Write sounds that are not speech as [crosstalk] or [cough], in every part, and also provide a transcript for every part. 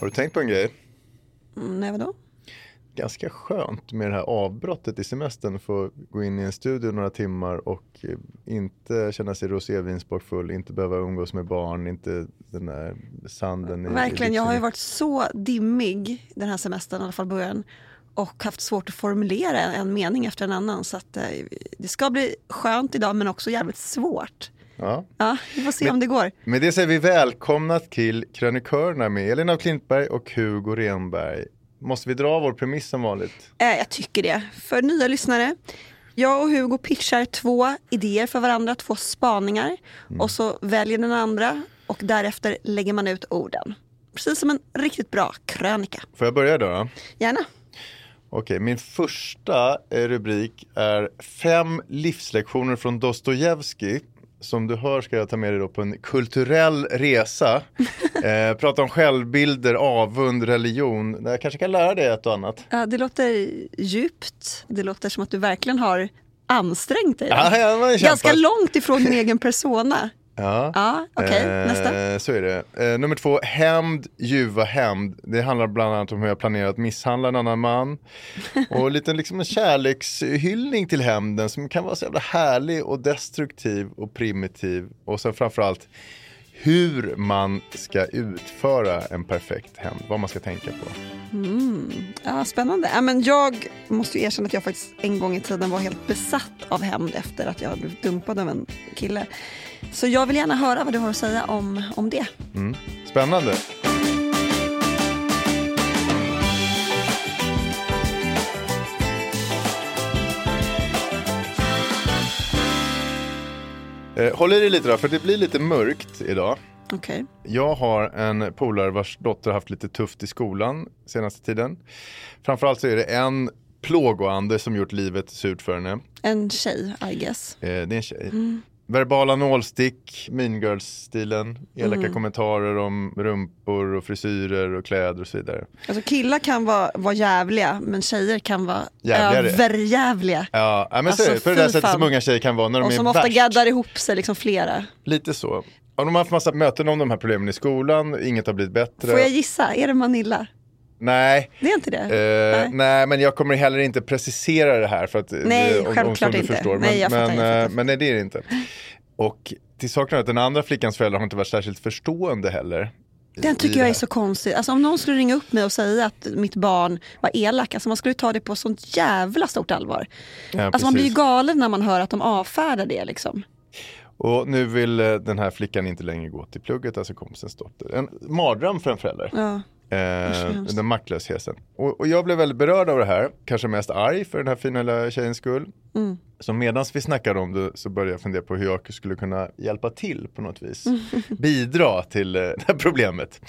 Har du tänkt på en grej? Mm, nej, vadå? Ganska skönt med det här avbrottet i semestern. Få gå in i en studio några timmar och eh, inte känna sig rosévinsbakfull, inte behöva umgås med barn, inte den där sanden. i- Verkligen, i jag har ju varit så dimmig den här semestern, i alla fall början. Och haft svårt att formulera en mening efter en annan. Så att, eh, det ska bli skönt idag men också jävligt svårt. Ja. Ja, vi får se Men- om det går. Med det säger vi välkomna till krönikörerna med Elin af Klintberg och Hugo Renberg. Måste vi dra vår premiss som vanligt? Eh, jag tycker det. För nya lyssnare. Jag och Hugo pitchar två idéer för varandra, två spaningar. Och så väljer den andra och därefter lägger man ut orden. Precis som en riktigt bra krönika. Får jag börja då? då? Gärna. Okej, min första eh, rubrik är fem livslektioner från Dostojevskij. Som du hör ska jag ta med dig på en kulturell resa. [laughs] Eh, prata om självbilder, avund, religion. Jag kanske kan lära dig ett och annat. Ja, det låter djupt. Det låter som att du verkligen har ansträngt dig. Ja, ja, Ganska långt ifrån din egen persona. Ja, Ja, okej. Nästa. Så är det. Eh, nummer två, hämnd, ljuva hämnd. Det handlar bland annat om hur jag planerat att misshandla en annan man. [laughs] Och lite liksom en kärlekshyllning till hämnden som kan vara så jävla härlig och destruktiv och primitiv. Och sen framförallt hur man ska utföra en perfekt hämnd, vad man ska tänka på. Ja, spännande. Ja, men jag måste ju erkänna att jag faktiskt en gång i tiden var helt besatt av hämnd efter att jag blivit dumpad av en kille. Så jag vill gärna höra vad du har att säga om, om det. Spännande. Håll i dig lite då, för det blir lite mörkt idag. Okej. Jag har en polare vars dotter haft lite tufft i skolan senaste tiden. Framförallt så är det en plågoande som gjort livet surt för henne. En tjej, I guess. Eh, det är en tjej. Verbala nålstick, mean girls-stilen, elaka Mm. kommentarer om rumpor och frisyrer och kläder och så vidare. Alltså killar kan vara, vara jävliga men tjejer kan vara överjävliga. Ja, ja, men så Alltså, är det. På det där sättet som unga tjejer kan vara när de Och är som ofta värst. gaddar ihop sig, liksom flera. Lite så. Och de har haft massa möten om de här problemen i skolan, inget har blivit bättre. Får jag gissa, är det Manilla? Nej, Det är inte det? Eh, Nej. nej. men jag kommer heller inte precisera det här för att Nej, det, om, om, självklart du inte. förstår. Nej, Men, men, jag eh, men nej, det är det inte. Och till saken är att den andra flickans föräldrar har inte varit särskilt förstående heller. Den tycker jag är så konstig. Alltså om någon skulle ringa upp mig och säga att mitt barn var elak, alltså man skulle ta det på sånt jävla stort allvar. Ja, Alltså man blir ju galen när man hör att de avfärdar det liksom. Och nu vill eh, den här flickan inte längre gå till plugget, alltså kompisens dotter. En mardröm för en förälder. Ja. Eh, den maktlösheten. Och, och jag blev väldigt berörd av det här, kanske mest arg för den här fina lilla tjejens skull. Mm. Så medan vi snackade om det så började jag fundera på hur jag skulle kunna hjälpa till på något vis. [laughs] Bidra till eh, det här problemet.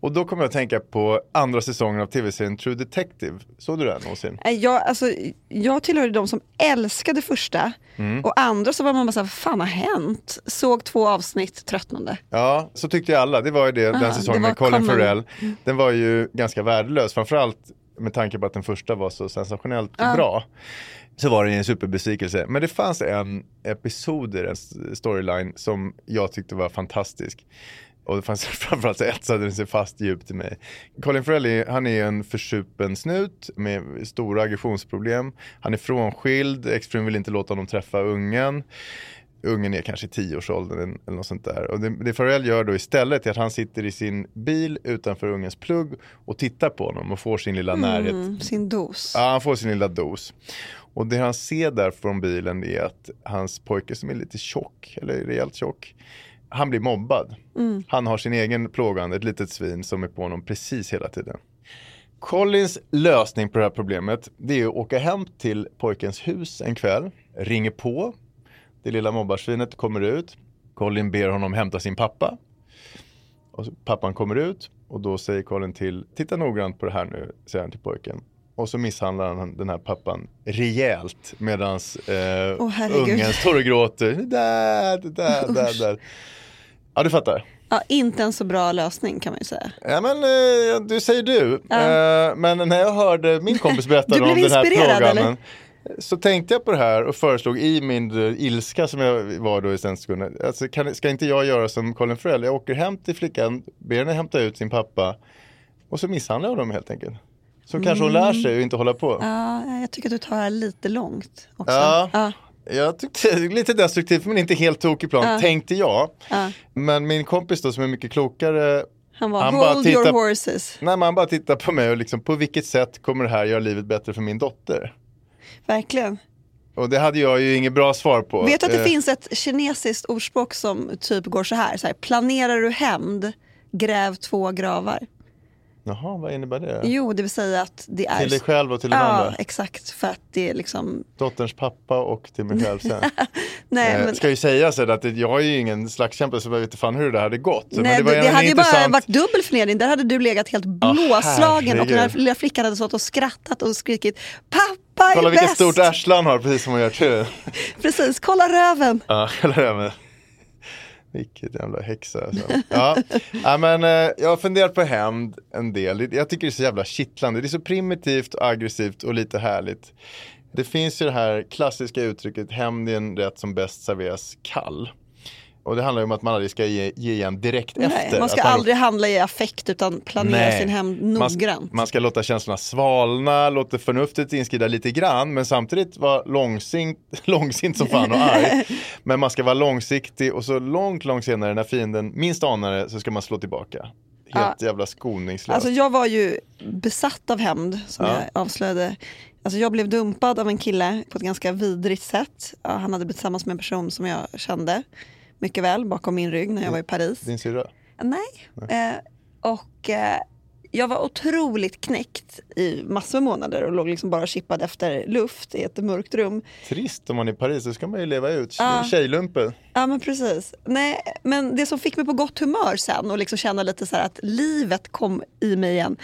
Och då kom jag att tänka på andra säsongen av tv-serien True Detective. Såg du den någonsin? Nej, Jag, alltså, jag tillhörde de som älskade första Mm. och andra så var man bara såhär, vad fan har hänt? Såg två avsnitt, tröttnade. Ja, så tyckte jag alla. Det var ju det, Ah, den säsongen med Colin common. Farrell. Den var ju ganska värdelös, framförallt med tanke på att den första var så sensationellt Ja. bra. Så var det en superbesvikelse. Men det fanns en episod i den storyline som jag tyckte var fantastisk. Och det fanns [laughs] framförallt så hade den sig fast djupt i mig. Colin Farrell är, han är en försupen snut med stora aggressionsproblem. Han är frånskild, exfrun vill inte låta honom träffa ungen. Ungen är kanske i tioårsåldern eller något sånt där. Och det, det Farrell gör då istället är att han sitter i sin bil utanför ungens plugg och tittar på honom och får sin lilla närhet. Mm, sin dos. Ja, han får sin lilla dos. Och det han ser där från bilen är att hans pojke som är lite tjock, eller rejält tjock, han blir mobbad. Han har sin egen plågande, ett litet svin som är på honom precis hela tiden. Collins lösning på det här problemet det är att åka hem till pojkens hus en kväll, ringer på, det lilla mobbarsvinet kommer ut, Colin ber honom hämta sin pappa. Och pappan kommer ut och då säger Colin till, titta noggrant på det här nu, säger han till pojken. Och så misshandlar han den här pappan rejält medans eh, herregud. ungen står och gråter. Där, där, där, där. Ja, du fattar. Ja, inte en så bra lösning kan man ju säga. Ja, men eh, du säger du. Eh, men när jag hörde min kompis berätta [laughs] om den här inspirerad, programmen så tänkte jag på det här och föreslog i min eh, ilska som jag var då i sekunden. Alltså, kan, ska inte jag göra som Colin Farrell? Jag åker hem till flickan, ber henne hämta ut sin pappa och så misshandlar jag dem helt enkelt. Så kanske hon lär sig och inte hålla på. Ja, jag tycker att du tar det lite långt också. Ja. Ja. Jag tyckte lite destruktivt men inte helt tokig plan, Ja. tänkte jag. Ja. Men min kompis då som är mycket klokare Han var Han bara hold your tittar- horses. Nej, man bara tittar på mig och liksom på vilket sätt kommer det här göra livet bättre för min dotter? Verkligen. Och det hade jag ju inget bra svar på. Vet du att det Eh, finns ett kinesiskt ordspråk som typ går så här, så här planerar du hämnd, gräv två gravar. Jaha, vad innebär det? Jo, det vill säga att det är... Till dig själv och till den Ja, andra? exakt. För att det är liksom... Dotterns pappa och till mig själv sen. [laughs] Nej, eh, men, Ska ju säga sen att jag är ju ingen slagskämpe så jag vet inte fan hur det hade gått. nej, Men det, var det, det hade ju bara varit dubbel förnedring. Där hade du legat helt blåslagen och den här lilla flickan hade stått och skrattat och skrikit Pappa Kolla vilket bäst! stort arsle han har, precis som hon gör till. [laughs] Precis, kolla röven! Ja, kolla med. Vilket jävla häxa alltså. ja. ja, men eh, jag har funderat på hämnd en del. Jag tycker det är så jävla kittlande. Det är så primitivt, aggressivt och lite härligt. Det finns ju det här klassiska uttrycket hämnd är en rätt som bäst serveras kall. Och det handlar ju om att man aldrig ska ge, ge igen direkt Nej, efter. man ska man- aldrig handla i affekt utan planera Nej. sin hämnd Man, noggrant. man ska låta känslorna svalna, låta förnuftet inskrida lite grann men samtidigt vara långsint, [laughs] långsint som fan och arg. [laughs] Men man ska vara långsiktig och så långt, långt senare när fienden minst anar det så ska man slå tillbaka. Helt jävla skoningslöst. Alltså jag var ju besatt av hämnd som Ja. jag avslöjade. Alltså jag blev dumpad av en kille på ett ganska vidrigt sätt. Ja, han hade blivit tillsammans med en person som jag kände mycket väl bakom min rygg när jag var i Paris. Din syrra? Nej. Eh, och eh, jag var otroligt knäckt i massor med månader och låg liksom bara chippad efter luft i ett mörkt rum. Trist om man är i Paris, så ska man ju leva ut. Ja. Tjejlumpen. Ja men precis. Nej, men det som fick mig på gott humör sen och liksom känna lite så här att livet kom i mig igen.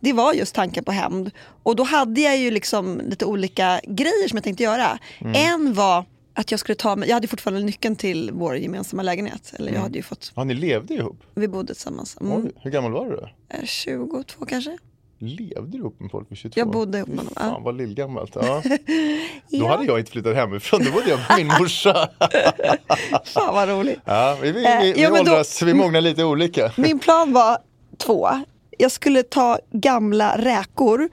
Det var just tanken på hämnd. Och då hade jag ju liksom lite olika grejer som jag tänkte göra. En var att jag skulle ta mig, jag hade fortfarande nyckeln till vår gemensamma lägenhet. Eller jag hade ju fått, Ja, ni levde ihop? vi bodde tillsammans. Mm, Oj, hur gammal var du då? eh, 22 kanske? Levde du ihop med folk vid 22? Jag bodde ihop med honom. Ja. Fan vad lillgammalt. Ja. [laughs] Då Ja. hade jag inte flyttat hemifrån, då bodde jag med min morsa. [laughs] Fan vad roligt. Ja, vi vi, Eh, vi, vi ja, men då- åldras, vi mognar lite olika. Min plan var två. Jag skulle ta gamla räkor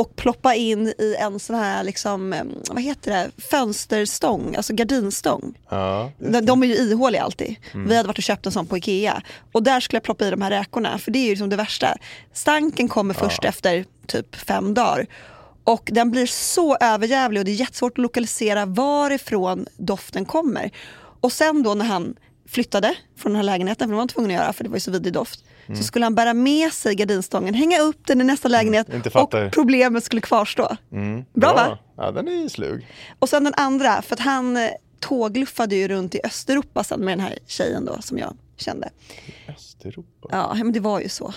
och ploppa in i en sån här, liksom, eh, vad heter det, fönsterstång, alltså gardinstång. Ja. De, de är ju ihåliga alltid. Mm. Vi hade varit och köpt en sån på Ikea. Och där skulle jag ploppa i de här räkorna, för det är ju liksom det värsta. Stanken kommer först efter typ fem dagar. Och den blir så överjävlig och det är jättesvårt att lokalisera varifrån doften kommer. Och sen då när han flyttade från den här lägenheten, för det var han tvungen att göra för det var ju så vidrig doft. Så skulle han bära med sig gardinstången, hänga upp den i nästa lägenhet Mm. inte och problemet skulle kvarstå. Mm, Bra, va? Ja, den är slug. Och sen den andra, för att han eh, tågluffade ju runt i Östeuropa sen med den här tjejen då som jag kände. Östeuropa? Ja, men det var ju så.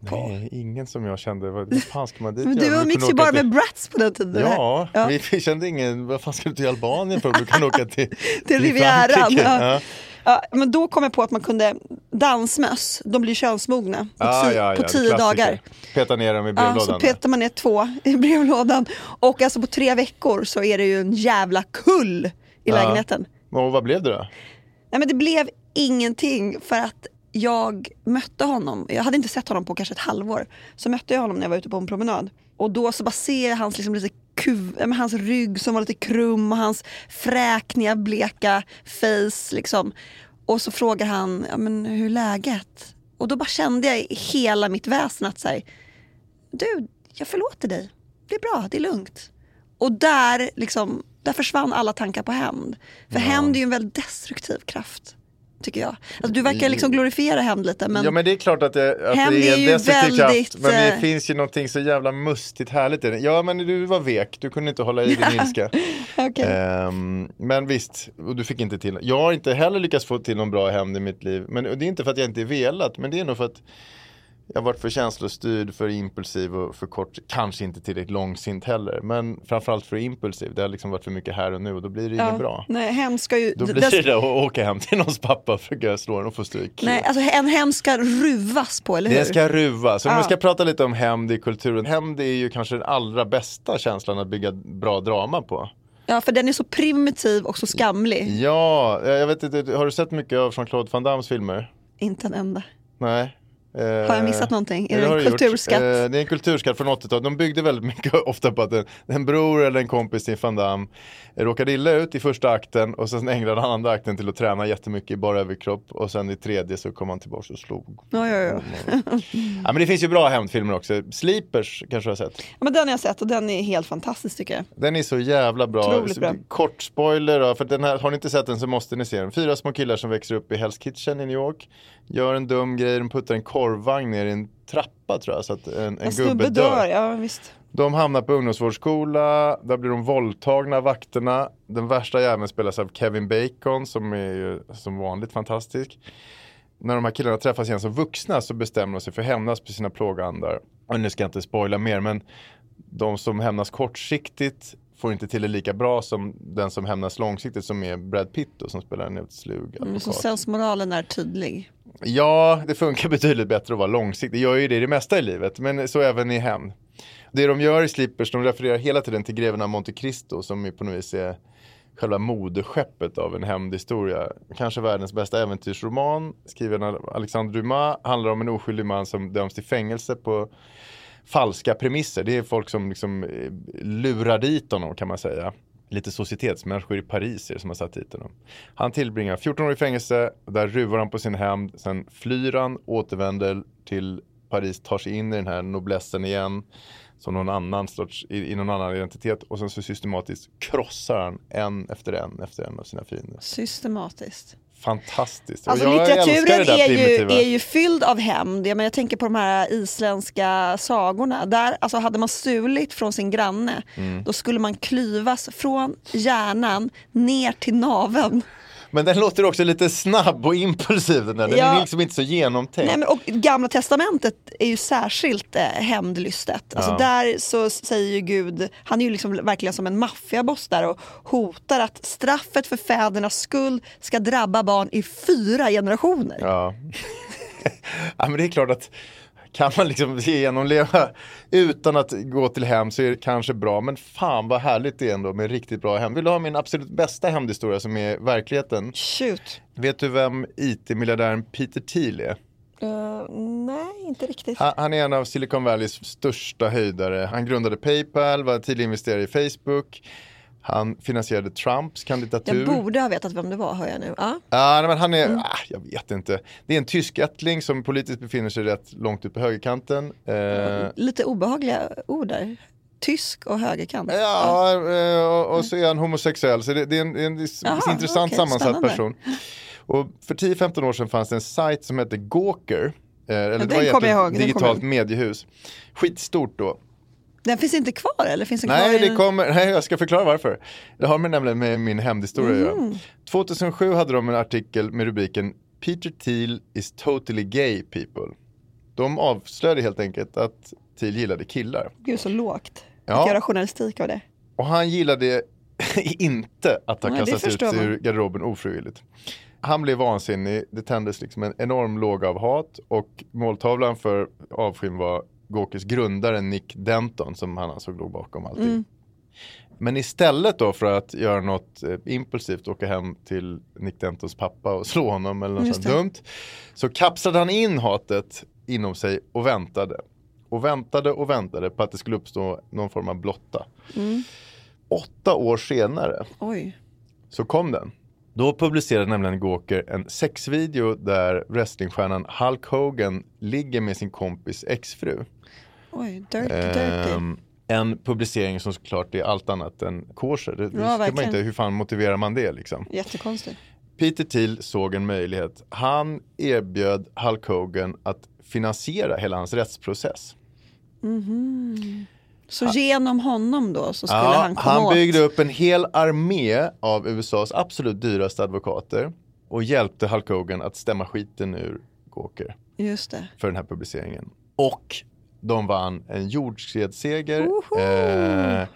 Nej, ingen som jag kände. Vad [laughs] fan ska man dit Men du umgicks ju bara till- med brats på den tiden. Ja, Ja. Vi, vi [laughs] kände ingen, vad fan ska du till Albanien för du kan åka [laughs] till, Till Rivieran. Ja. Ja. Ja, men då kom jag på att man kunde, dansmöss, de blir könsmogna på, Ah, ti- ja, ja, på tio dagar. Peta ner dem i Ja, brevlådan. så petar man ner två i brevlådan. Och alltså på tre veckor så är det ju en jävla kull i Ja. lägenheten. Och vad blev det då? Nej men det blev ingenting för att jag mötte honom, jag hade inte sett honom på kanske ett halvår. Så mötte jag honom när jag var ute på en promenad. Och då så bara ser jag hans, liksom, lite kuv, ja, hans rygg som var lite krum och hans fräkniga bleka face. Liksom. Och så frågar han, ja, men hur är läget? Och då bara kände jag i hela mitt väsen att så här, du, jag förlåter dig. Det är bra, det är lugnt. Och där, liksom, där försvann alla tankar på hämnd. För hämnd är ju en väldigt destruktiv kraft. Tycker jag. Alltså, du verkar liksom glorifiera hämnd lite. Men, ja men det är klart att det, att det är är en destruktiv väldigt, kraft. Men det eh, finns ju någonting så jävla mustigt härligt i det. Ja men du var vek, du kunde inte hålla i din [laughs] ilska. Okej. Ehm, men visst, och du fick inte till Jag har inte heller lyckats få till någon bra hämnd i mitt liv. Men det är inte för att jag inte velat, men det är nog för att jag har varit för känslostyrd, för impulsiv och för kort, kanske inte tillräckligt långsint heller. Men framförallt för impulsiv. Det har liksom varit för mycket här och nu och då blir det ja, inget bra. Nej, ska ju... Då blir det- det att åka hem till någons pappa och försöka slå den och få stryk. Nej, alltså en hämnd ska ruvas på, eller hur? Det ska ruvas. Om Ja. vi ska prata lite om hämnd i kulturen. Hämnd är ju kanske den allra bästa känslan att bygga bra drama på. Ja, för den är så primitiv och så skamlig. Ja, jag vet inte, har du sett mycket av Jean-Claude Van Dammes filmer? Inte en enda. Nej. Eh, Har jag missat någonting? Är det har en du gjort. kulturskatt? Eh, det är en kulturskatt från 80-talet. De byggde väldigt mycket [laughs] ofta på att en, en bror eller en kompis till Van Damme råkade illa ut i första akten och sen ägnade han andra akten till att träna jättemycket i bara överkropp och sen i tredje så kom han tillbaka och slog. Ja, ja, ja. ja men det finns ju bra hämndfilmer också. Sleepers kanske du har sett. Ja, Men den har jag sett och den är helt fantastisk tycker jag. Den är så jävla bra. Så, bra. Kort spoiler då, för den här, har ni inte sett den så måste ni se den. Fyra små killar som växer upp i Hell's Kitchen i New York. Gör en dum grej, de puttar en korvvagn ner i en trappa tror jag så att en, en, gubbe dör. dör, ja visst. De hamnar på ungdomsvårdsskola, där blir de våldtagna av vakterna. Den värsta jäveln spelas av Kevin Bacon som är ju som vanligt fantastisk. När de här killarna träffas igen som vuxna så bestämmer de sig för att hämnas på sina plågoandar. Och nu ska jag inte spoila mer men de som hämnas kortsiktigt får inte till det lika bra som den som hämnas långsiktigt som är Brad Pitt då, som spelar en helt slug Mm, så sensmoralen är tydlig. Ja, det funkar [laughs] betydligt bättre att vara långsiktig. Det gör ju det i det mesta i livet, men så även i hämnd. Det de gör i Slippers, de refererar hela tiden till greven av Monte Cristo som ju på något vis är själva moderskeppet av en hämndhistoria. Kanske världens bästa äventyrsroman, skriven av Alexandre Dumas, handlar om en oskyldig man som döms till fängelse på falska premisser. Det är folk som liksom eh, lurar dit honom kan man säga. Lite societetsmänniskor i Paris är det som har satt dit honom. Han tillbringar 14 år i fängelse, där ruvar han på sin hämnd, sen flyr han, återvänder till Paris, tar sig in i den här noblessen igen. som någon annan sorts, i, i någon annan identitet och sen så systematiskt krossar han en efter en efter en av sina fiender. Systematiskt. Fantastiskt. Och Alltså jag litteraturen är ju, är ju fylld av hämnd. Jag, jag tänker på de här isländska sagorna. Där, alltså, hade man stulit från sin granne, Mm. då skulle man klyvas från hjärnan ner till naveln. Men den låter också lite snabb och impulsiv den där. Den Ja. är liksom inte så genomtänkt. Nej, men, och Gamla testamentet är ju särskilt eh, hämndlystet. Alltså, Ja. Där så säger ju Gud, han är ju liksom verkligen som en maffiaboss där och hotar att straffet för fädernas skuld ska drabba barn i fyra generationer. Ja. [laughs] ja men det är klart att kan man liksom genomleva utan att gå till hem så är det kanske bra. Men fan vad härligt det är ändå med riktigt bra hem. Vill du ha min absolut bästa hämndhistoria som är verkligheten? Shoot. Vet du vem IT-miljardären Peter Thiel är? Eh, nej, inte riktigt. Han, han är en av Silicon Valleys största höjdare. Han grundade Paypal, var tidig investerare i Facebook. Han finansierade Trumps kandidatur. Jag borde ha vetat vem det var hör jag nu. Ja. Ja, nej, men han Mm. är, ah, jag vet inte. Det är en tysk ättling som politiskt befinner sig rätt långt ut på högerkanten. Eh, Lite obehagliga ord där. Tysk och högerkant. ja, eh, och, och så är han homosexuell. Så det, det är en, en Jaha, intressant okej, sammansatt spännande. person. Och för 10-15 år sedan fanns det en sajt som hette Gawker. Eh, eller det var jag ihåg, digitalt mediehus. Skitstort då. Den finns inte kvar eller? Finns den kvar Nej, i det den? kommer, nej, jag ska förklara varför. Det har med nämligen med min hemhistoria att Mm. göra. 2007 hade de en artikel med rubriken Peter Thiel is totally gay people. De avslöjade helt enkelt att Thiel gillade killar. Gud så lågt. Ja. Att göra journalistik av det. Och han gillade [laughs] inte att ha kastats ut man. ur garderoben ofrivilligt. Han blev vansinnig, det tändes liksom en enorm låga av hat och måltavlan för avskyn var Gawkers grundare Nick Denton som han ansåg låg bakom allting. Mm. Men istället då för att göra något eh, impulsivt, åka hem till Nick Dentons pappa och [laughs] slå honom eller något sånt dumt. Så kapslade han in hatet inom sig och väntade. Och väntade och väntade på att det skulle uppstå någon form av blotta. Mm. Åtta år senare Oj. så kom den. Då publicerade nämligen Gawker en sexvideo där wrestlingstjärnan Hulk Hogan ligger med sin kompis exfru. Oj, dirty dirty. Ehm, en publicering som såklart är allt annat än kosher. Det, det ska man inte, hur fan motiverar man det liksom? Jättekonstigt. Peter Thiel såg en möjlighet. Han erbjöd Hulk Hogan att finansiera hela hans rättsprocess. Så genom honom då så skulle Ja, han komma han åt. byggde upp en hel armé av USAs absolut dyraste advokater och hjälpte Hulk Hogan att stämma skiten ur Gawker Just det. för den här publiceringen. Och de vann en jordskredsseger. Eh,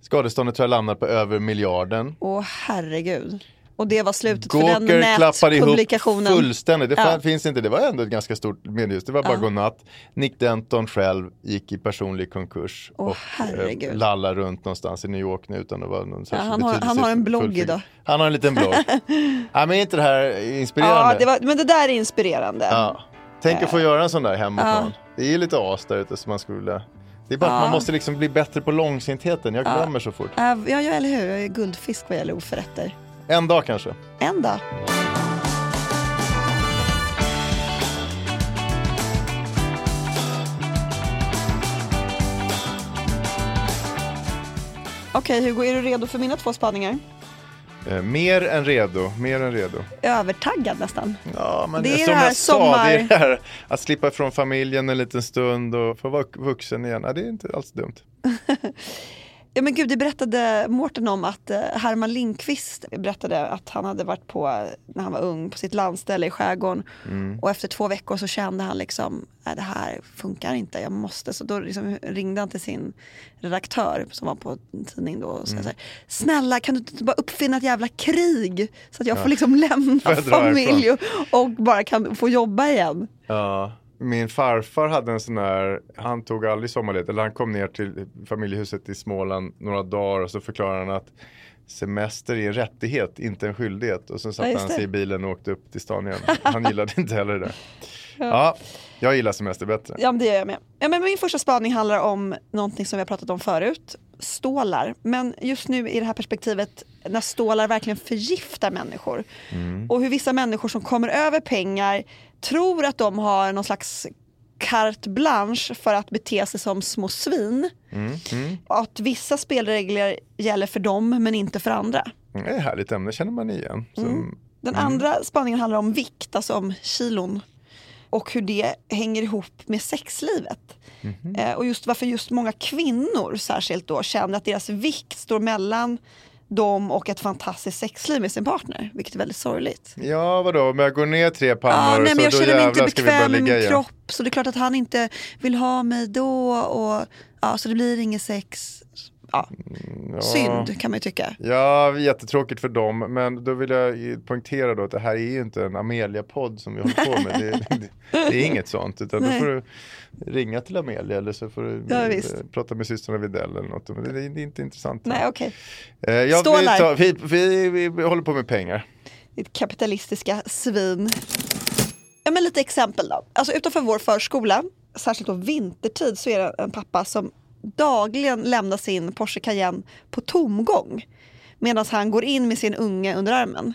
skadeståndet tror jag landar på över miljarden. Åh herregud. Och det var slutet för den Gawker klappade ihop nätpublikationen. fullständigt. Det Ja. finns inte, det var ändå ett ganska stort mediehus. Det var bara Ja. godnatt. Nick Denton själv gick i personlig konkurs Åh, och herregud. eh, lallar runt någonstans i New York nu utan att vara någon särskild han har- han har en blogg idag. Han har en liten blogg. [laughs] ja, men är inte det här inspirerande? Ja, det var, men det där är inspirerande. Ja. Tänk att få göra en sån där hemma Ja. Det är lite as där ute som man skulle vilja. Det är bara att Ja. man måste liksom bli bättre på långsintheten. Jag glömmer så fort. Ja, ja, eller hur. Jag är guldfisk vad gäller oförrätter. En dag kanske. En dag. Okej Hugo, är du redo för mina två spaningar? Eh, mer än redo, mer än redo. Övertaggad nästan. Ja, men Det är som det här jag sa, det sommar- är det här att slippa ifrån familjen en liten stund och få vara vuxen igen. Ja, det är inte alls dumt. [laughs] Ja men gud, det berättade Mårten om att eh, Herman Lindqvist berättade att han hade varit på, när han var ung, på sitt landställe i skärgården. Mm. Och efter två veckor så kände han liksom, nej det här funkar inte, jag måste. Så då liksom ringde han till sin redaktör som var på en tidning då och sa Mm. så här, snälla kan du inte bara uppfinna ett jävla krig? Så att jag får liksom lämna familj och, och bara kan få jobba igen. Ja. Min farfar hade en sån här, han tog aldrig sommarledigt, eller han kom ner till familjehuset i Småland några dagar och så förklarade han att semester är en rättighet, inte en skyldighet. Och sen Ja, satte just han sig i bilen och åkte upp till stan igen. Han gillade inte heller det [laughs] där. Ja, jag gillar semester bättre. Ja men det gör jag med. Ja, men min första spaning handlar om någonting som vi har pratat om förut. Stålar. Men just nu i det här perspektivet när stålar verkligen förgiftar människor. Och hur vissa människor som kommer över pengar tror att de har någon slags carte blanche för att bete sig som små svin. Och att vissa spelregler gäller för dem men inte för andra. Det är ett härligt ämne, känner man igen. Så, Den andra spaningen handlar om vikt, alltså om kilon. Och hur det hänger ihop med sexlivet. Eh, och just varför just många kvinnor särskilt då känner att deras vikt står mellan dem och ett fantastiskt sexliv med sin partner. Vilket är väldigt sorgligt. Ja, vadå, om jag går ner tre pannor Ja, nej, så men jag då känner mig inte bekväm med ligga min kropp så det är klart att han inte vill ha mig då. Och, ja, så det blir inget sex. Ja. Ja. Synd kan man ju tycka. Ja, jättetråkigt för dem. Men då vill jag poängtera då att det här är ju inte en Amelia-podd som vi håller på med. Det, det, [laughs] det är inget sånt. Utan då Nej. får du ringa till Amelia eller så får du Ja, eh, prata med systrarna Widell eller något. Men det, det är inte intressant. Nej, okej. Eh, ja, vi, Stålar. tar, vi, vi, vi, vi håller på med pengar. Ditt kapitalistiska svin. Ja, men lite exempel då. Alltså utanför vår förskola, särskilt då vintertid, så är det en pappa som dagligen lämna sin Porsche Cayenne på tomgång. Medan han går in med sin unge under armen.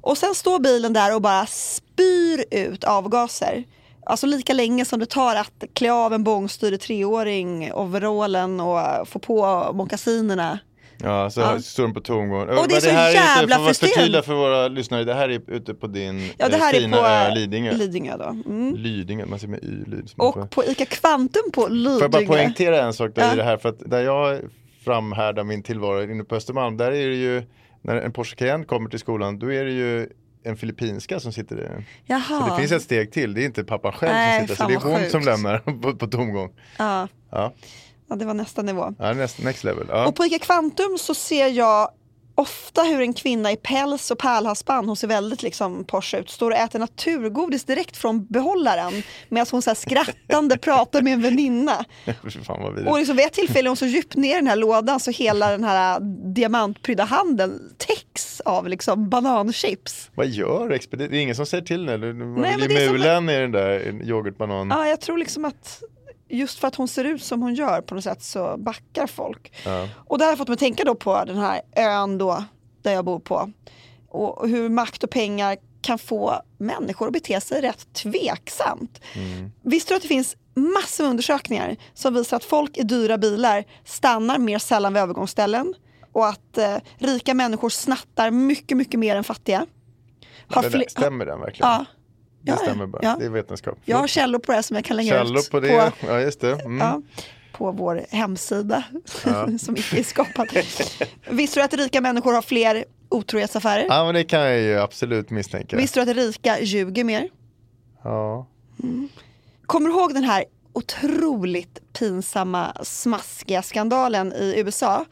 Och sen står bilen där och bara spyr ut avgaser. Alltså lika länge som det tar att klä av en bångstyrig treåring, overallen och få på mockasinerna. Ja, så Ja. står de på tomgång. Och det är så här jävla inte, för frustrerande. förtydliga för våra lyssnare, det här är ute på din Ja, det eh, här är fina på ö Lidingö. Lidingö då. Mm. Lidingö, man ser med y lyd. får- Och på ICA Kvantum på Får jag bara Lidingö. poängtera en sak där Ja. i det här, för att där jag framhärdar min tillvaro inne på Östermalm, där är det ju, när en Porsche Cayenne kommer till skolan, då är det ju en filippinska som sitter där. Jaha. Så det finns ett steg till, det är inte pappan själv Nej, som sitter, så det är hon sjukt. som lämnar [laughs] på, på tomgång. ja. Ja, ja, det var nästa nivå. ja next, next level. Ja. Och på ICA Kvantum så ser jag ofta hur en kvinna i päls och pärlhalsband, hon ser väldigt liksom Porsche ut, står och äter naturgodis direkt från behållaren medan hon så skrattande [laughs] pratar med en väninna. [laughs] Och liksom vid ett tillfälle är hon så djupt ner i den här lådan så hela den här diamantprydda handen täcks av liksom bananchips. Vad gör expedit? Det är ingen som säger till nu, man Nej, vill ju som- mula ner den där yoghurtbanan. Ja, jag tror liksom att just för att hon ser ut som hon gör på något sätt så backar folk. Ja. Och det har fått mig att tänka då på den här ön då, där jag bor på. Och hur makt och pengar kan få människor att bete sig rätt tveksamt. Visste du att det finns massor med undersökningar som visar att folk i dyra bilar stannar mer sällan vid övergångsställen och att eh, rika människor snattar mycket, mycket mer än fattiga. Har det, stämmer den verkligen? Ja, Det Ja, stämmer bara, ja. det är vetenskap. jag har källor på det som jag kan lägga Källor ut på det, ja just det. Mm. Ja, på vår hemsida [laughs] som inte är skapad. Visste du att rika människor har fler otrohetsaffärer? Ja men det kan jag ju absolut misstänka. Visste du att rika ljuger mer? Ja. Kommer du ihåg den här otroligt pinsamma smaskiga skandalen i USA?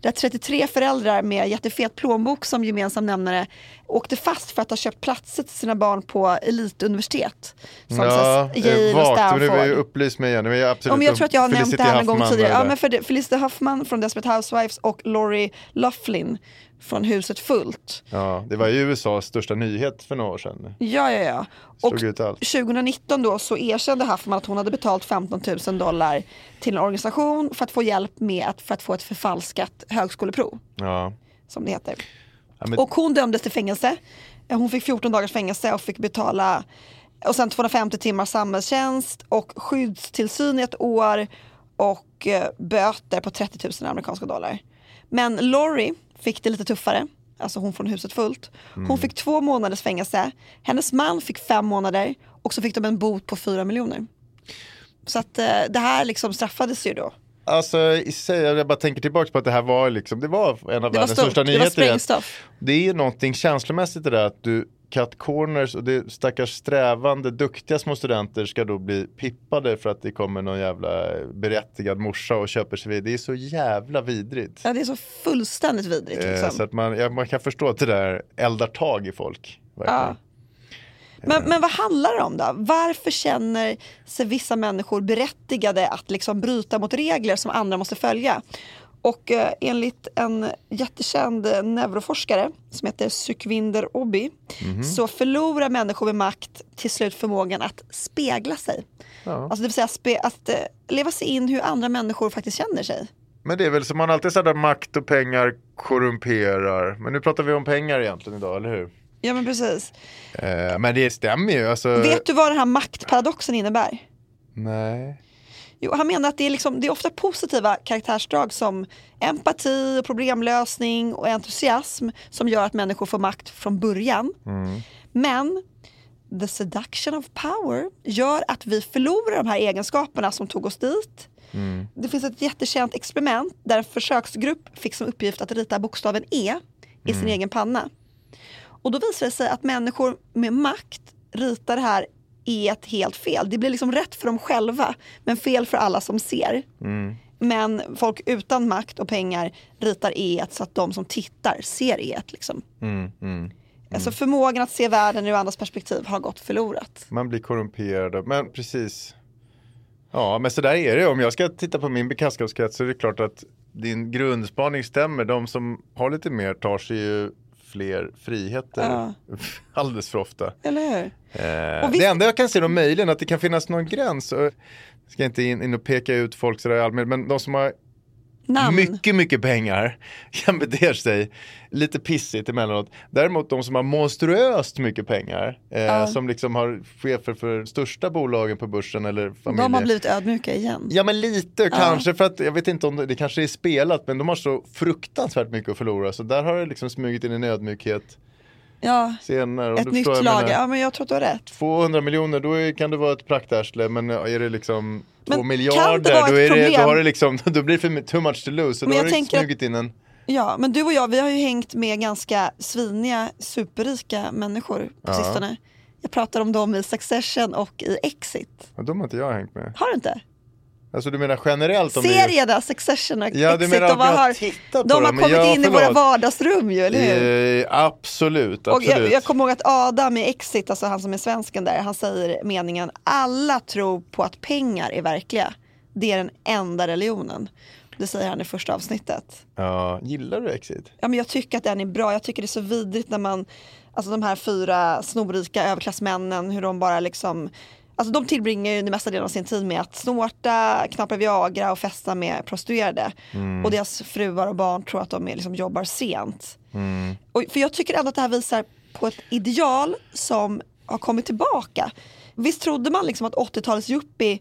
Där 33 föräldrar med jättefet plånbok som gemensam nämnare åkte fast för att ha köpt platser till sina barn på elituniversitet. Som Ja, så- Yale eh, och men Stanford. vill jag upplys mig igen. Vill jag absolut Ja, men jag tror att jag har nämnt det här en gång tidigare. Ja, det men för det, Felicity Huffman från Desperate Housewives och Lori Loughlin från Huset Fullt. Ja, det var ju USAs största nyhet för några år sedan. Ja, ja, ja. Och ut allt. 2019 då så erkände Huffman att hon hade betalt 15 000 dollar till en organisation för att få hjälp med att, för att få ett förfalskat högskoleprov, Ja. som det heter. Ja, men, Och hon dömdes till fängelse. Hon fick 14 dagars fängelse och fick betala och sen 250 timmar samhällstjänst och skyddstillsyn i ett år och eh, böter på 30 000 amerikanska dollar. Men Lori fick det lite tuffare, alltså hon från huset fullt. Hon fick två månaders fängelse, hennes man fick fem månader och så fick de en bot på fyra miljoner. Så att eh, det här liksom straffades ju då. Alltså i sig, jag bara tänker tillbaka på att det här var liksom, det var en av Det var världens största det var nyheter. att- sprängstoff. Det är ju någonting känslomässigt i det där att du cut corners och det stackars strävande duktiga små studenter ska då bli pippade för att det kommer någon jävla berättigad morsa och köper sig vid. Det är så jävla vidrigt. Ja, det är så fullständigt vidrigt. Eh, Liksom. Så att man, ja, man kan förstå att det där eldar tag i folk. Verkligen. Ja. Men, men vad handlar det om då? Varför känner sig vissa människor berättigade att liksom bryta mot regler som andra måste följa? Och eh, enligt en jättekänd eh, neuroforskare som heter Sukhvinder Obi så förlorar människor med makt till slut förmågan att spegla sig. Ja. Alltså det vill säga spe- att eh, leva sig in hur andra människor faktiskt känner sig. Men det är väl som man alltid säger att makt och pengar korrumperar. Men nu pratar vi om pengar egentligen idag, eller hur? Ja men precis. Eh, men det stämmer ju. Alltså, Vet du vad den här maktparadoxen innebär? Nej. Jo, han menar att det är, liksom, det är ofta positiva karaktärsdrag som empati, och problemlösning och entusiasm som gör att människor får makt från början. Men the seduction of power gör att vi förlorar de här egenskaperna som tog oss dit. Det finns ett jättekänt experiment där en försöksgrupp fick som uppgift att rita bokstaven E i sin egen panna. Och då visade det sig att människor med makt ritar det här E helt fel. Det blir liksom rätt för dem själva men fel för alla som ser. Men folk utan makt och pengar ritar E så att de som tittar ser E. Liksom. Mm, mm. Alltså förmågan att se världen ur andras perspektiv har gått förlorat. Man blir korrumperad. Men precis. Ja, men så där är det. Om jag ska titta på min bekantskapskrets så är det klart att din grundspaning stämmer. De som har lite mer tar sig ju fler friheter [laughs] alldeles för ofta. Eller hur? Eh, visst- Det enda jag kan se då möjligen att det kan finnas någon gräns. Jag ska inte in, in och peka ut folk sådär i allmänhet, men de som har Namn. mycket, mycket pengar [laughs] kan bete sig lite pissigt emellanåt. Däremot de som har monstruöst mycket pengar, eh, som liksom har chefer för största bolagen på börsen eller familjer. De har blivit ödmjuka igen. Ja men lite kanske för att jag vet inte om det, det kanske är spelat men de har så fruktansvärt mycket att förlora så där har det liksom smugit in en ödmjukhet Ja, senare. om ett du nytt menar. Ja, men jag tror att du har rätt. 200 miljoner då är, kan det vara ett praktarsle men är det liksom Men 2 kan det miljarder då, är det, då har det liksom, [laughs] då blir det för too much to lose. Så Men då har att- smugit in en, Ja, men du och jag vi har ju hängt med ganska sviniga, superrika människor på Ja. sistone. Jag pratar om dem i Succession och i Exit. ja, de har inte jag hängt med. Har du inte? Alltså du menar generellt om det är- Serierna Succession och Ja, Exit, menar de har de har kommit ja, in i våra vardagsrum ju, eller hur? Eh, absolut, Och absolut. jag, jag kommer ihåg att Adam i Exit, alltså han som är svensken där, han säger meningen alla tror på att pengar är verkliga. Det är den enda religionen. Det säger han i första avsnittet. Ja, gillar du Exit? Ja, men jag tycker att den är bra. Jag tycker det är så vidrigt när man, alltså de här fyra snorrika överklassmännen, hur de bara liksom Alltså de tillbringar ju den mesta delen av sin tid med att snorta, knappa Viagra och festa med prostituerade. Och deras fruar och barn tror att de är, liksom, jobbar sent. Och, för jag tycker ändå att det här visar på ett ideal som har kommit tillbaka. Visst trodde man liksom att 80-talets yuppie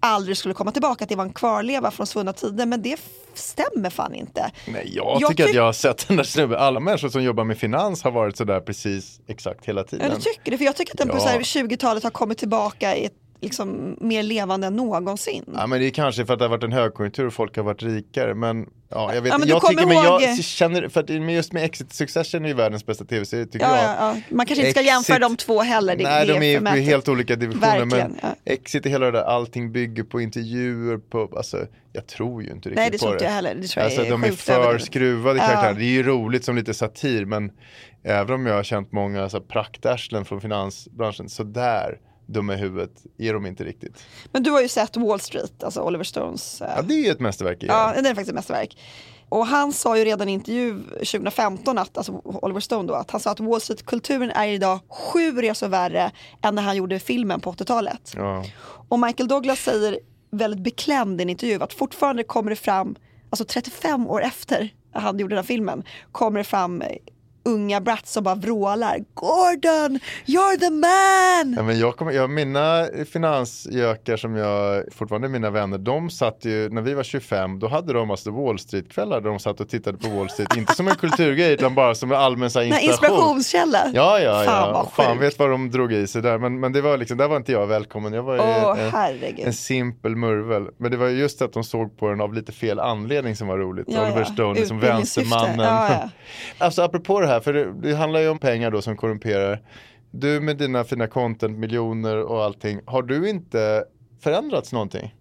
aldrig skulle komma tillbaka, att det var en kvarleva från svunna tider, men det stämmer fan inte. Nej, jag, Jag tycker att tyck- jag har sett den där snubben. Alla människor som jobbar med finans har varit sådär precis exakt hela Ja, tiden. du tycker det? För jag tycker att den på Ja. här 20-talet har kommit tillbaka i ett, liksom, mer levande än någonsin. Ja men det är kanske för att det har varit en högkonjunktur och folk har varit rikare men ja jag vet Ja, men jag tycker men jag ihåg- känner för att men just med Exit Succession är ju världens bästa tv-serie tycker Ja, jag. ja. Man kanske inte ska Exit- jämföra de två heller. Det, Nej det de är ju på helt olika divisioner Verkligen, men. Exit är hela det där allting bygger på intervjuer på, alltså jag tror ju inte riktigt Nej det på tror inte det. jag heller. Det tror jag Alltså är de är för överdrivet. skruvade karaktärer. Det är ju roligt som lite satir men även om jag har känt många så praktarslen från finansbranschen så där dumma i huvudet är de inte riktigt. Men du har ju sett Wall Street, alltså Oliver Stones. eh, Ja det är ju ett mästerverk Ja, det. är faktiskt ett mästerverk. Och han sa ju redan i intervju 2015, att, alltså Oliver Stone då, att han sa att Wall Street-kulturen är idag sju resor värre än när han gjorde filmen på 80-talet. Ja. Och Michael Douglas säger väldigt beklämd i en intervju att fortfarande kommer det fram, alltså 35 år efter han gjorde den här filmen, kommer det fram unga brats som bara vrålar Gordon, you're the man! Ja, men jag kommer, jag, mina finansgökar som jag fortfarande är mina vänner, de satt ju, när vi var 25, då hade de alltså Wall Street-kvällar där de satt och tittade på Wall Street, inte som en kulturgrej utan bara som en allmän så inspiration. inspirationskälla. Ja, ja, Fan ja. Fan vet vad de drog i sig där. Men, men det var liksom, där var inte jag välkommen. Jag var Åh en, en simpel murvel. Men det var just att de såg på den av lite fel anledning som var roligt. Ja, Oliver ja. Stone som Utbildningssyfte. vänstermannen. Ja, ja. [laughs] Alltså apropå det här, för det, det handlar ju om pengar då som korrumperar. Du med dina fina content, miljoner och allting. Har du inte förändrats någonting?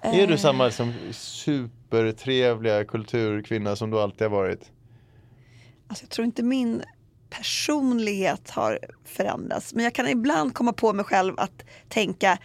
Är du samma liksom, supertrevliga kulturkvinna som du alltid har varit? Alltså jag tror inte min personlighet har förändrats. Men jag kan ibland komma på mig själv att tänka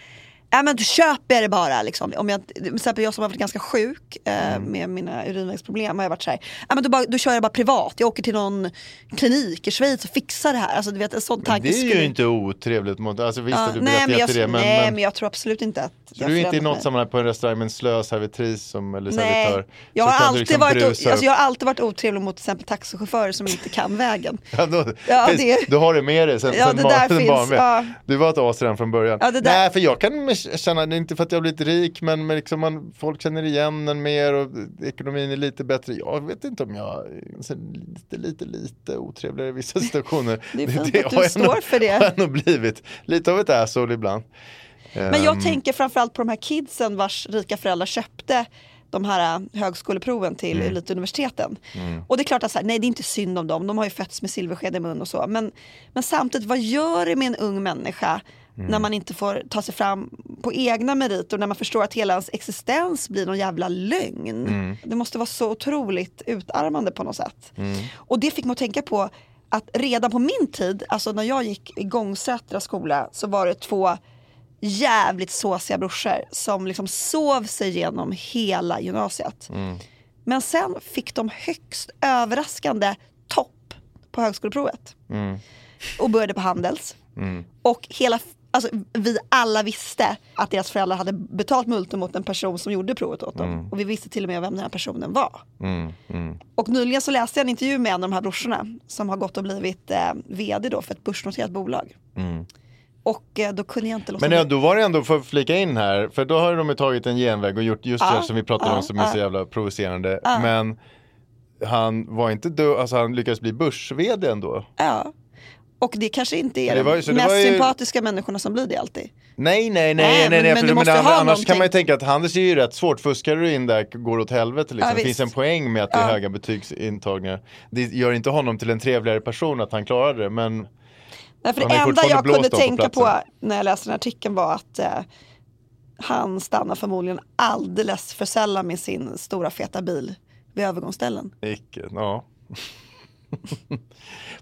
Ja men då köper jag det bara. Liksom. Om jag, till exempel jag som har varit ganska sjuk eh, Mm. med mina urinvägsproblem har jag varit så här, ja, men då, bara, då kör jag bara privat. Jag åker till någon klinik i Schweiz och fixar det här. Alltså, du vet, en sån tanke det är ju inte otrevligt mot, alltså visst Ja, du nej, men jag, till det men, nej men jag tror absolut inte att jag du är inte i något mig. sammanhang på en restaurang med en slö servitris som, eller Nej, servitör? jag har, alltid liksom varit, alltså, jag har alltid varit otrevlig mot till exempel taxichaufförer som inte kan vägen. [laughs] Ja, då, Ja, det- Du har det med dig sen, Ja, sen det sen finns, ja. Du var ett as redan från början. Ja, Nej, för jag kan känna, det är inte för att jag har blivit rik men, men liksom man, folk känner igen en mer och ekonomin är lite bättre. Jag vet inte om jag lite, lite, lite otrevligare i vissa situationer. [laughs] Det är fint det att du har står nog- för det. [laughs] har jag nog blivit lite av ett asshole ibland. Men jag Ehm, tänker framförallt på de här kidsen vars rika föräldrar köpte de här äh, högskoleproven till Mm. elituniversiteten. Och det är klart att så här, nej det är inte synd om dem, de har ju fötts med silversked i mun och så. Men, men samtidigt, vad gör det med en ung människa Mm. när man inte får ta sig fram på egna meriter och när man förstår att hela ens existens blir någon jävla lögn. Mm. Det måste vara så otroligt utarmande på något sätt. Och det fick mig att tänka på att redan på min tid, alltså när jag gick i Gångsätra skola så var det två jävligt såsiga brorsor som liksom sov sig igenom hela gymnasiet. Men sen fick de högst överraskande topp på högskoleprovet. Och började på Handels. Och hela, alltså, vi alla visste att deras föräldrar hade betalt multum mot en person som gjorde provet åt dem. Och vi visste till och med vem den här personen var. Och nyligen så läste jag en intervju med en av de här brorsorna som har gått och blivit eh, vd då för ett börsnoterat bolag. Och eh, då kunde jag inte låta Men ja, då var det ändå för att flika in här, för då har de ju tagit en genväg och gjort just det Ja, här som vi pratade ja, om som är så ja. jävla provocerande. Men han var inte död, alltså han lyckades bli börs-vd ändå. Ja. Och det kanske inte är de mest ju- sympatiska människorna som blir det alltid. Nej, nej, nej, Nej, nej, men- nej, men för- men, ha annars någonting. kan man ju tänka att Handels är ju rätt svårt, fuskar du in där går åt helvete liksom. Ja, det finns en poäng med att det är Ja. höga betygsintagningar. Det gör inte honom till en trevligare person att han klarade det, men Nej, för det enda jag kunde på tänka på, när jag läste den här artikeln var att eh, han stannar förmodligen alldeles för sällan med sin stora feta bil vid övergångsställen. icke, ja. [laughs]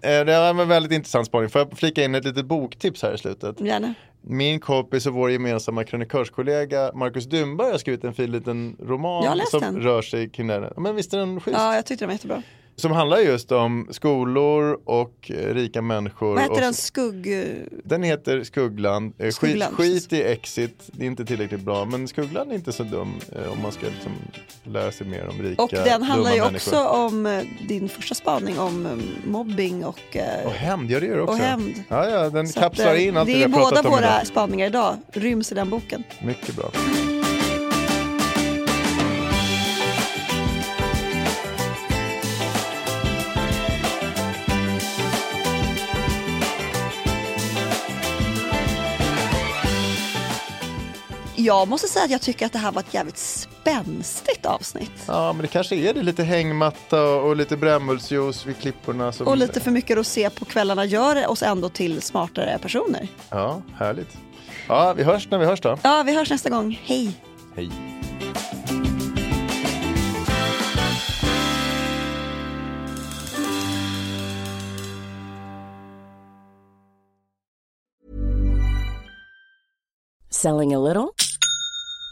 Eh, Det var en väldigt intressant spaning. Får jag flika in ett litet boktips här i slutet? Gärna. Min kompis och vår gemensamma krönikörskollega Marcus Dumberg har skrivit en fin liten roman som den. rör sig kring det här. Men visst är den schysst? Ja, jag tyckte den var jättebra. Som handlar just om skolor och eh, rika människor. Vad heter den? Skugg... Den heter Skuggland. Eh, Skit, Skuggland, skit i Exit, det är inte tillräckligt bra. Men Skuggland är inte så dum eh, om man ska liksom lära sig mer om rika, Och den handlar ju människor. också om eh, din första spaning om mobbing och... Och hämnd, ja det gör det också. Och hämnd. Ja, ja, den så att, kapslar eh, in allt det Det vi är har pratat båda om våra idag. spaningar idag, ryms i den boken. Mycket bra. Jag måste säga att jag tycker att det här var ett jävligt spänstigt avsnitt. Ja, men det kanske är det. Lite hängmatta och, och lite brännbollsjuice vid klipporna. Som, Och lite för mycket rosé på kvällarna gör oss ändå till smartare personer. Ja, härligt. Ja, vi hörs när vi hörs då. Ja, vi hörs nästa gång. Hej! Hej. Selling a little